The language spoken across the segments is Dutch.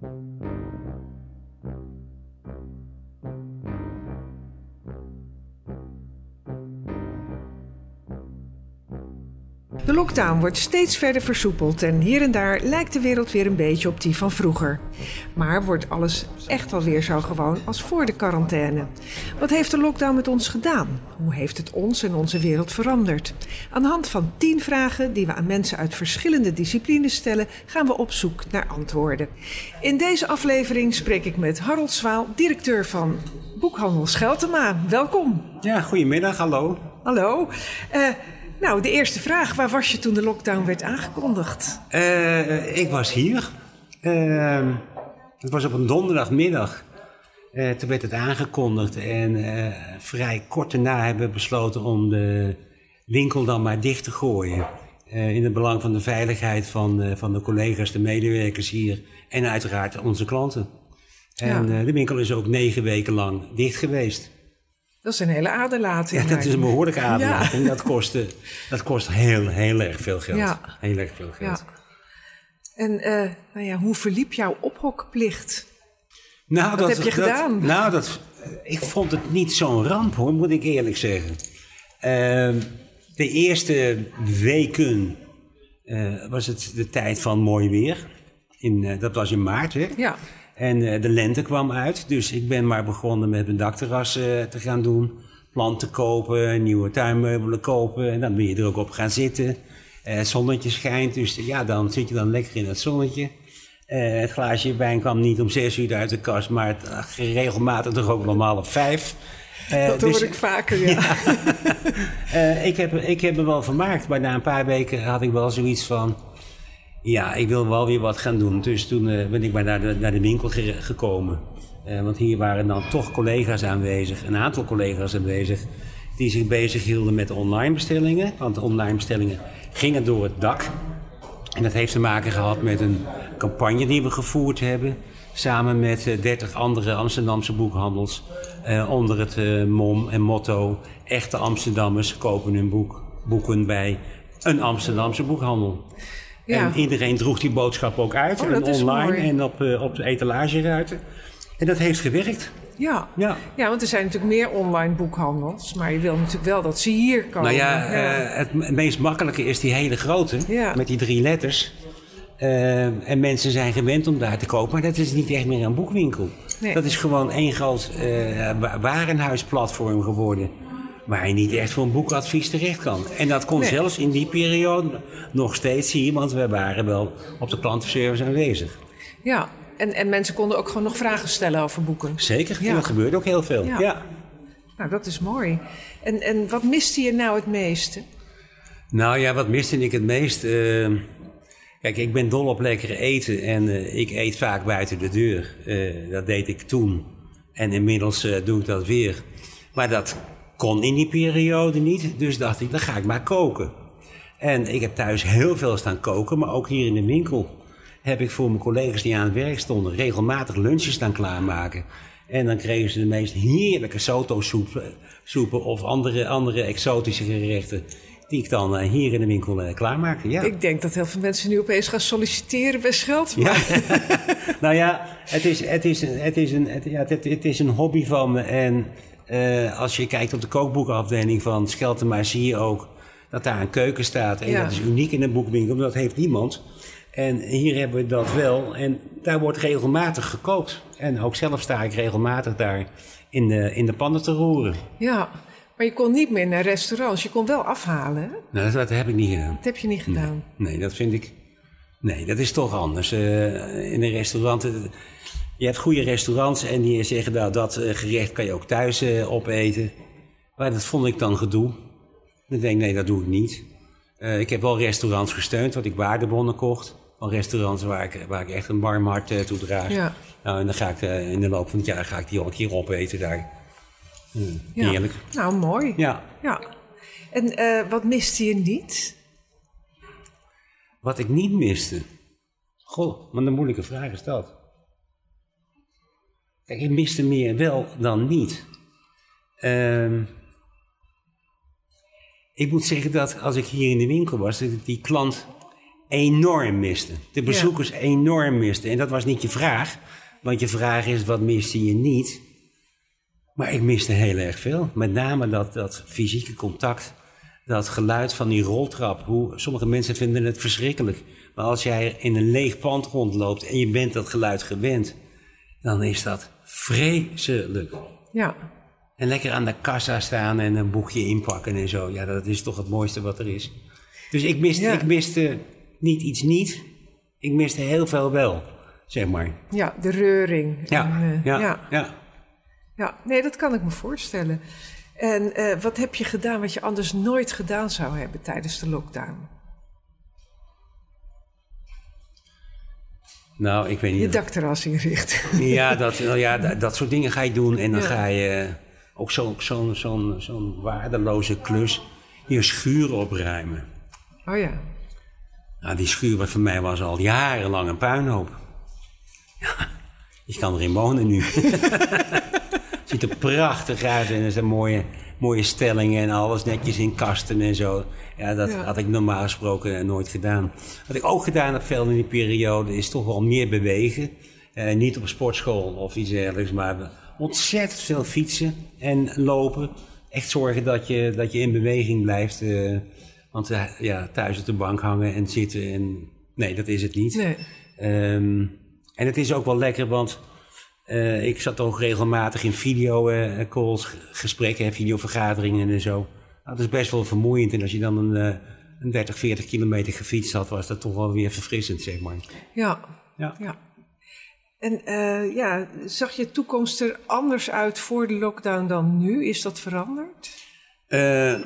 Thank you. De lockdown wordt steeds verder versoepeld en hier en daar lijkt de wereld weer een beetje op die van vroeger. Maar wordt alles echt alweer zo gewoon als voor de quarantaine? Wat heeft de lockdown met ons gedaan? Hoe heeft het ons en onze wereld veranderd? Aan de hand van tien vragen die we aan mensen uit verschillende disciplines stellen, gaan we op zoek naar antwoorden. In deze aflevering spreek ik met Harold Zwaal, directeur van Boekhandel Scheltema. Welkom. Ja, goedemiddag, hallo. Hallo. Uh, nou, de eerste vraag. Waar was je toen de lockdown werd aangekondigd? Uh, ik was hier. Uh, het was op een donderdagmiddag. Uh, toen werd het aangekondigd en vrij kort daarna hebben we besloten om de winkel dan maar dicht te gooien. in het belang van de veiligheid van, van de collega's, de medewerkers hier en uiteraard onze klanten. En ja. de winkel is ook negen weken lang dicht geweest. Dat is een hele aderlating. Ja, dat is een behoorlijke aderlating. Ja. Dat, kost, dat kost heel, heel erg veel geld. Ja. Heel erg veel geld. Ja. En uh, nou ja, hoe verliep jouw ophokplicht? Nou, Wat dat, heb je dat, gedaan? Nou, dat, ik vond het niet zo'n ramp hoor, moet ik eerlijk zeggen. Uh, de eerste weken uh, was het de tijd van mooi weer. In, dat was in maart, hè? Ja. En uh, de lente kwam uit, dus ik ben maar begonnen met mijn dakterras uh, te gaan doen. Planten kopen, nieuwe tuinmeubelen kopen en dan ben je er ook op gaan zitten. Uh, het zonnetje schijnt, dus ja, dan zit je dan lekker in het zonnetje. het glaasje wijn kwam niet om zes uur uit de kast, maar het, regelmatig toch ook normaal om vijf. dat hoor dus, ik vaker, ja. ja. ik, heb, ik heb me wel vermaakt, maar na een paar weken had ik wel zoiets van... Ja, ik wil wel weer wat gaan doen. Dus toen uh, ben ik maar naar de, naar de winkel ge gekomen. Uh, want hier waren dan toch collega's aanwezig, een aantal collega's aanwezig, die zich bezig hielden met online bestellingen. Want online bestellingen gingen door het dak. En dat heeft te maken gehad met een campagne die we gevoerd hebben. Samen met uh, 30 andere Amsterdamse boekhandels. onder het mom en motto: Echte Amsterdammers kopen hun boek, boeken bij een Amsterdamse boekhandel. Ja. En iedereen droeg die boodschap ook uit. Oh, en online en op, uh, op de etalageruiten. En dat heeft gewerkt. Ja. ja. ja, want er zijn natuurlijk meer online boekhandels. Maar je wil natuurlijk wel dat ze hier komen. Nou ja, ja. Uh, het meest makkelijke is die hele grote. Ja. Met die drie letters. Uh, en mensen zijn gewend om daar te kopen. Maar dat is niet echt meer een boekwinkel. Nee. Dat is gewoon één groot warenhuisplatform geworden waar je niet echt voor een boekadvies terecht kan. En dat kon nee. zelfs in die periode nog steeds hier, want we waren wel op de klantenservice aanwezig. Ja, en, en mensen konden ook gewoon nog vragen stellen over boeken. Zeker, ja. dat gebeurde ook heel veel. Ja. ja. Nou, dat is mooi. En, en wat miste je nou het meeste? Nou ja, wat miste ik het meest? Uh, kijk, ik ben dol op lekkere eten en uh, ik eet vaak buiten de deur. Uh, dat deed ik toen. En inmiddels doe ik dat weer. Maar dat kon in die periode niet, dus dacht ik, dan ga ik maar koken. En ik heb thuis heel veel staan koken, maar ook hier in de winkel heb ik voor mijn collega's die aan het werk stonden regelmatig lunches staan klaarmaken. En dan kregen ze de meest heerlijke soto-soepen of andere, andere exotische gerechten. Die ik dan uh, hier in de winkel uh, klaarmaakte. Ja. Ik denk dat heel veel mensen nu opeens gaan solliciteren bij Scheld. Ja. nou ja, het is, het, is, het, is een, het, ja, het, het is een hobby van me. En uh, als je kijkt op de kookboekenafdeling van Scheltema, zie je ook dat daar een keuken staat. En ja. dat is uniek in een boekwinkel, dat heeft niemand. En hier hebben we dat wel. En daar wordt regelmatig gekookt. En ook zelf sta ik regelmatig daar in de, in de pannen te roeren. Ja, maar je kon niet meer naar restaurants. Je kon wel afhalen. Hè? Nou, dat, dat, heb ik niet gedaan. Dat heb je niet gedaan. Nee, nee dat vind ik. Nee, dat is toch anders. Uh, in een restaurant. Je hebt goede restaurants en die zeggen nou, dat gerecht kan je ook thuis uh, opeten. Maar dat vond ik dan gedoe. Dan denk ik, nee, dat doe ik niet. Uh, ik heb wel restaurants gesteund, wat ik waardebonnen kocht. Van restaurants waar ik, waar ik echt een warm hart uh, toe draag. Ja. Nou, en dan ga ik in de loop van het jaar ga ik die al een keer opeten daar. Mm, ja. Heerlijk. Nou, mooi. Ja. ja. En wat miste je niet? Wat ik niet miste? Goh, wat een moeilijke vraag is dat. Kijk, ik miste meer wel dan niet. Uh, ik moet zeggen dat als ik hier in de winkel was, dat ik die klant enorm miste. De bezoekers enorm misten. En dat was niet je vraag. Want je vraag is, wat miste je niet? Maar ik miste heel erg veel. Met name dat, dat fysieke contact. Dat geluid van die roltrap. Hoe, sommige mensen vinden het verschrikkelijk. Maar als jij in een leeg pand rondloopt en je bent dat geluid gewend, dan is dat vreselijk. Ja. En lekker aan de kassa staan en een boekje inpakken en zo. Ja, dat is toch het mooiste wat er is. Dus ik miste, Ja. ik miste niet iets niet. Ik miste heel veel wel, zeg maar. Ja, de reuring. Ja, En, eh, ja, ja. ja. Ja, nee, dat kan ik me voorstellen. En eh, wat heb je gedaan wat je anders nooit gedaan zou hebben tijdens de lockdown? Nou, ik weet niet. Je dakterras inrichten. Ja, dat, nou ja, dat, dat soort dingen ga je doen. En dan Ja. ga je ook zo'n zo'n zo'n zo'n waardeloze klus, je schuur opruimen. Oh ja. Nou, die schuur was voor mij was al jarenlang een puinhoop. Ja, je kan erin wonen nu. Ziet er prachtig uit en er zijn mooie, mooie stellingen en alles netjes in kasten en zo. Ja, dat Ja. had ik normaal gesproken nooit gedaan. Wat ik ook gedaan heb veel in die periode is toch wel meer bewegen. Eh, niet op sportschool of iets dergelijks, maar ontzettend veel fietsen en lopen. Echt zorgen dat je, dat je in beweging blijft. eh, want eh, ja, thuis op de bank hangen en zitten en... Nee, dat is het niet. Nee. Ehm, en het is ook wel lekker, want eh, ik zat ook regelmatig in video-calls, gesprekken en videovergaderingen en zo. Nou, dat is best wel vermoeiend. En als je dan een, eh, een 30, 40 kilometer gefietst had, was dat toch wel weer verfrissend, zeg maar. Ja. Ja. ja. En eh, ja, zag je toekomst er anders uit voor de lockdown dan nu? Is dat veranderd? Eh,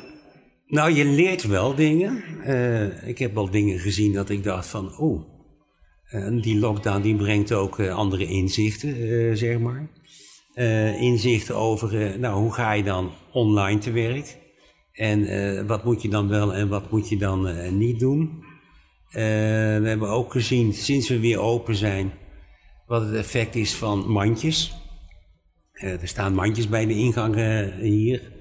nou, je leert wel dingen. Eh, ik heb wel dingen gezien dat ik dacht van, oh, eh, die lockdown die brengt ook eh, andere inzichten, eh, zeg maar. Inzichten over, nou, hoe ga je dan online te werk? En wat moet je dan wel en wat moet je dan niet doen? We hebben ook gezien, sinds we weer open zijn, wat het effect is van mandjes. Er staan mandjes bij de ingang hier.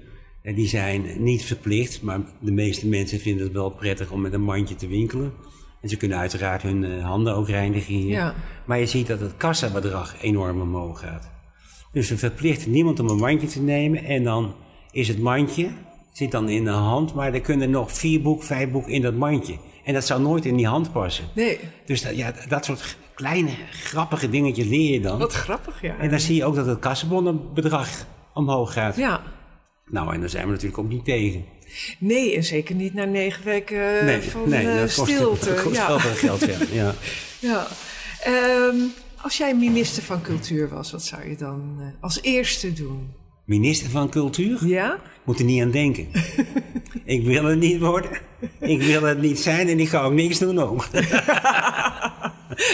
Die zijn niet verplicht, maar de meeste mensen vinden het wel prettig om met een mandje te winkelen. En ze kunnen uiteraard hun eh, handen ook reinigen hier. Ja. Maar je ziet dat het kassabedrag enorm omhoog gaat. Dus we verplichten niemand om een mandje te nemen. En dan is het mandje, zit dan in de hand, maar er kunnen nog vier boek, vijf boek in dat mandje. En dat zou nooit in die hand passen. Nee. Dus dat, ja, dat soort kleine, grappige dingetjes leer je dan. Wat grappig, ja. En dan zie je ook dat het kassenbonnenbedrag omhoog gaat. Ja. Nou, en daar zijn we natuurlijk ook niet tegen. Nee, en zeker niet na negen weken nee, van nee, eh, dat kost, stilte. kost ja. wel veel geld, ja. ja. Ja. Ehm, als jij minister van Cultuur was, wat zou je dan eh, als eerste doen? Minister van Cultuur? Ja? Moet er niet aan denken. ik wil het niet worden. Ik wil het niet zijn en ik ga ook niks doen ook.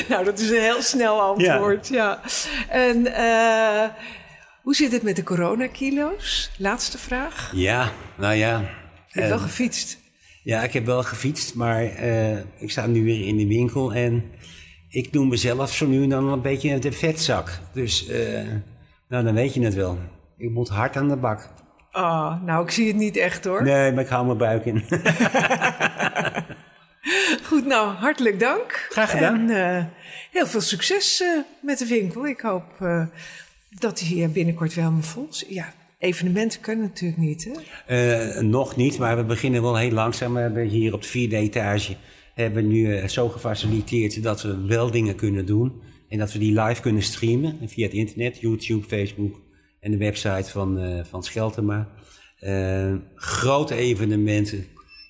Nou, dat is een heel snel antwoord, ja. En eh, hoe zit het met de coronakilo's? Laatste vraag. ja, nou ja. Je hebt wel gefietst. Ja, ik heb wel gefietst, maar eh, ik sta nu weer in de winkel en ik noem mezelf zo nu en dan een beetje de vetzak. Dus, eh, nou dan weet je het wel. Ik moet hard aan de bak. Ah, nou, ik zie het niet echt hoor. Nee, maar ik hou mijn buik in. Goed, nou, hartelijk dank. Graag gedaan. En eh, heel veel succes met de winkel. Ik hoop dat hier binnenkort wel vol is. Ja, evenementen kunnen natuurlijk niet, hè? Eh, nog niet, maar we beginnen wel heel langzaam. We hebben hier op de vierde etage hebben we nu eh, zo gefaciliteerd dat we wel dingen kunnen doen. En dat we die live kunnen streamen via het internet, YouTube, Facebook en de website van, eh van Scheltema. Grote evenementen.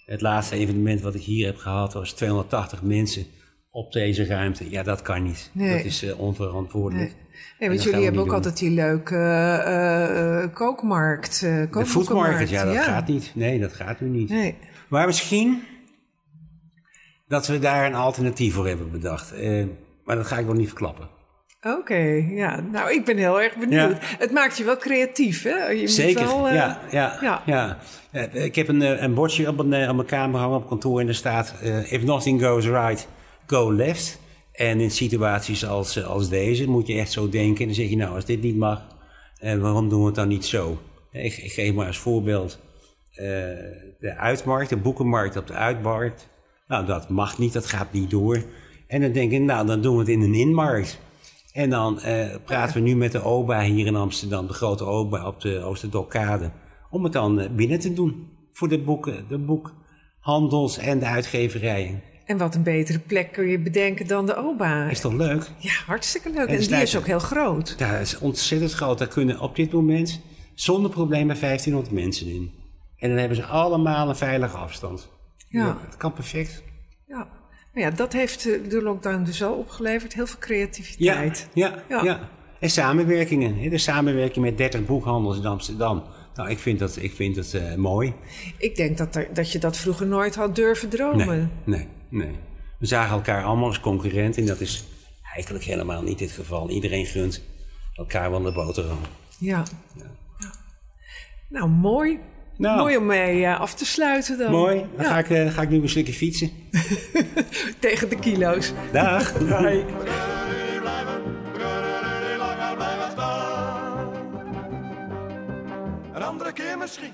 Het laatste evenement wat ik hier heb gehad was 280 mensen op deze ruimte. Ja, dat kan niet. Nee. Dat is eh, onverantwoordelijk. Nee, En want jullie hebben ook doen. altijd die leuke eh, kookmarkt. eh, De foodmarket, ja, dat gaat niet. Nee, dat gaat nu niet. Nee. Maar misschien dat we daar een alternatief voor hebben bedacht. Maar dat ga ik nog niet verklappen. Oké, ja. Nou, ik ben heel erg benieuwd. Ja. Het maakt je wel creatief, hè? Je moet Zeker, wel, ja, ja, ja. ja. Ik heb een, een bordje op, een, op mijn kamer hangen op kantoor en er staat... if nothing goes right, go left. En in situaties als, eh, als deze moet je echt zo denken. En dan zeg je, nou, als dit niet mag, eh, waarom doen we het dan niet zo? Ik, geef maar als voorbeeld eh, de uitmarkt, de boekenmarkt op de uitmarkt. Nou, dat mag niet, dat gaat niet door. En dan denk ik, nou, dan doen we het in een inmarkt. En dan eh, praten we nu met de OBA hier in Amsterdam, de grote OBA op de Oosterdokade, om het dan binnen te doen voor de boeken, de boekhandels en de uitgeverijen. En wat een betere plek kun je bedenken dan de OBA. Is toch leuk? Ja, hartstikke leuk. En die is ook heel groot. Daar is ontzettend groot. Daar kunnen op dit moment zonder problemen 1500 mensen in. En dan hebben ze allemaal een veilige afstand. Ja. het kan perfect. Ja. Nou ja, dat heeft eh, de lockdown dus wel opgeleverd. Heel veel Ja, creativiteit. ja, Ja. ja. En samenwerkingen. De samenwerking met 30 boekhandels in Amsterdam. Nou, ik vind dat, ik vind dat eh, mooi. Ik denk dat, er, dat je dat vroeger nooit had durven dromen. Nee, nee, nee. We zagen elkaar allemaal als concurrent en dat is eigenlijk helemaal niet het geval. Iedereen gunt elkaar wel de boterham. Ja. ja. Nou, mooi. Nou. Mooi om mee eh, af te sluiten dan. Mooi, dan Ja, ga, ik, eh, ga ik nu een stukje fietsen. Tegen de kilo's. Dag. Bye. Een andere keer misschien.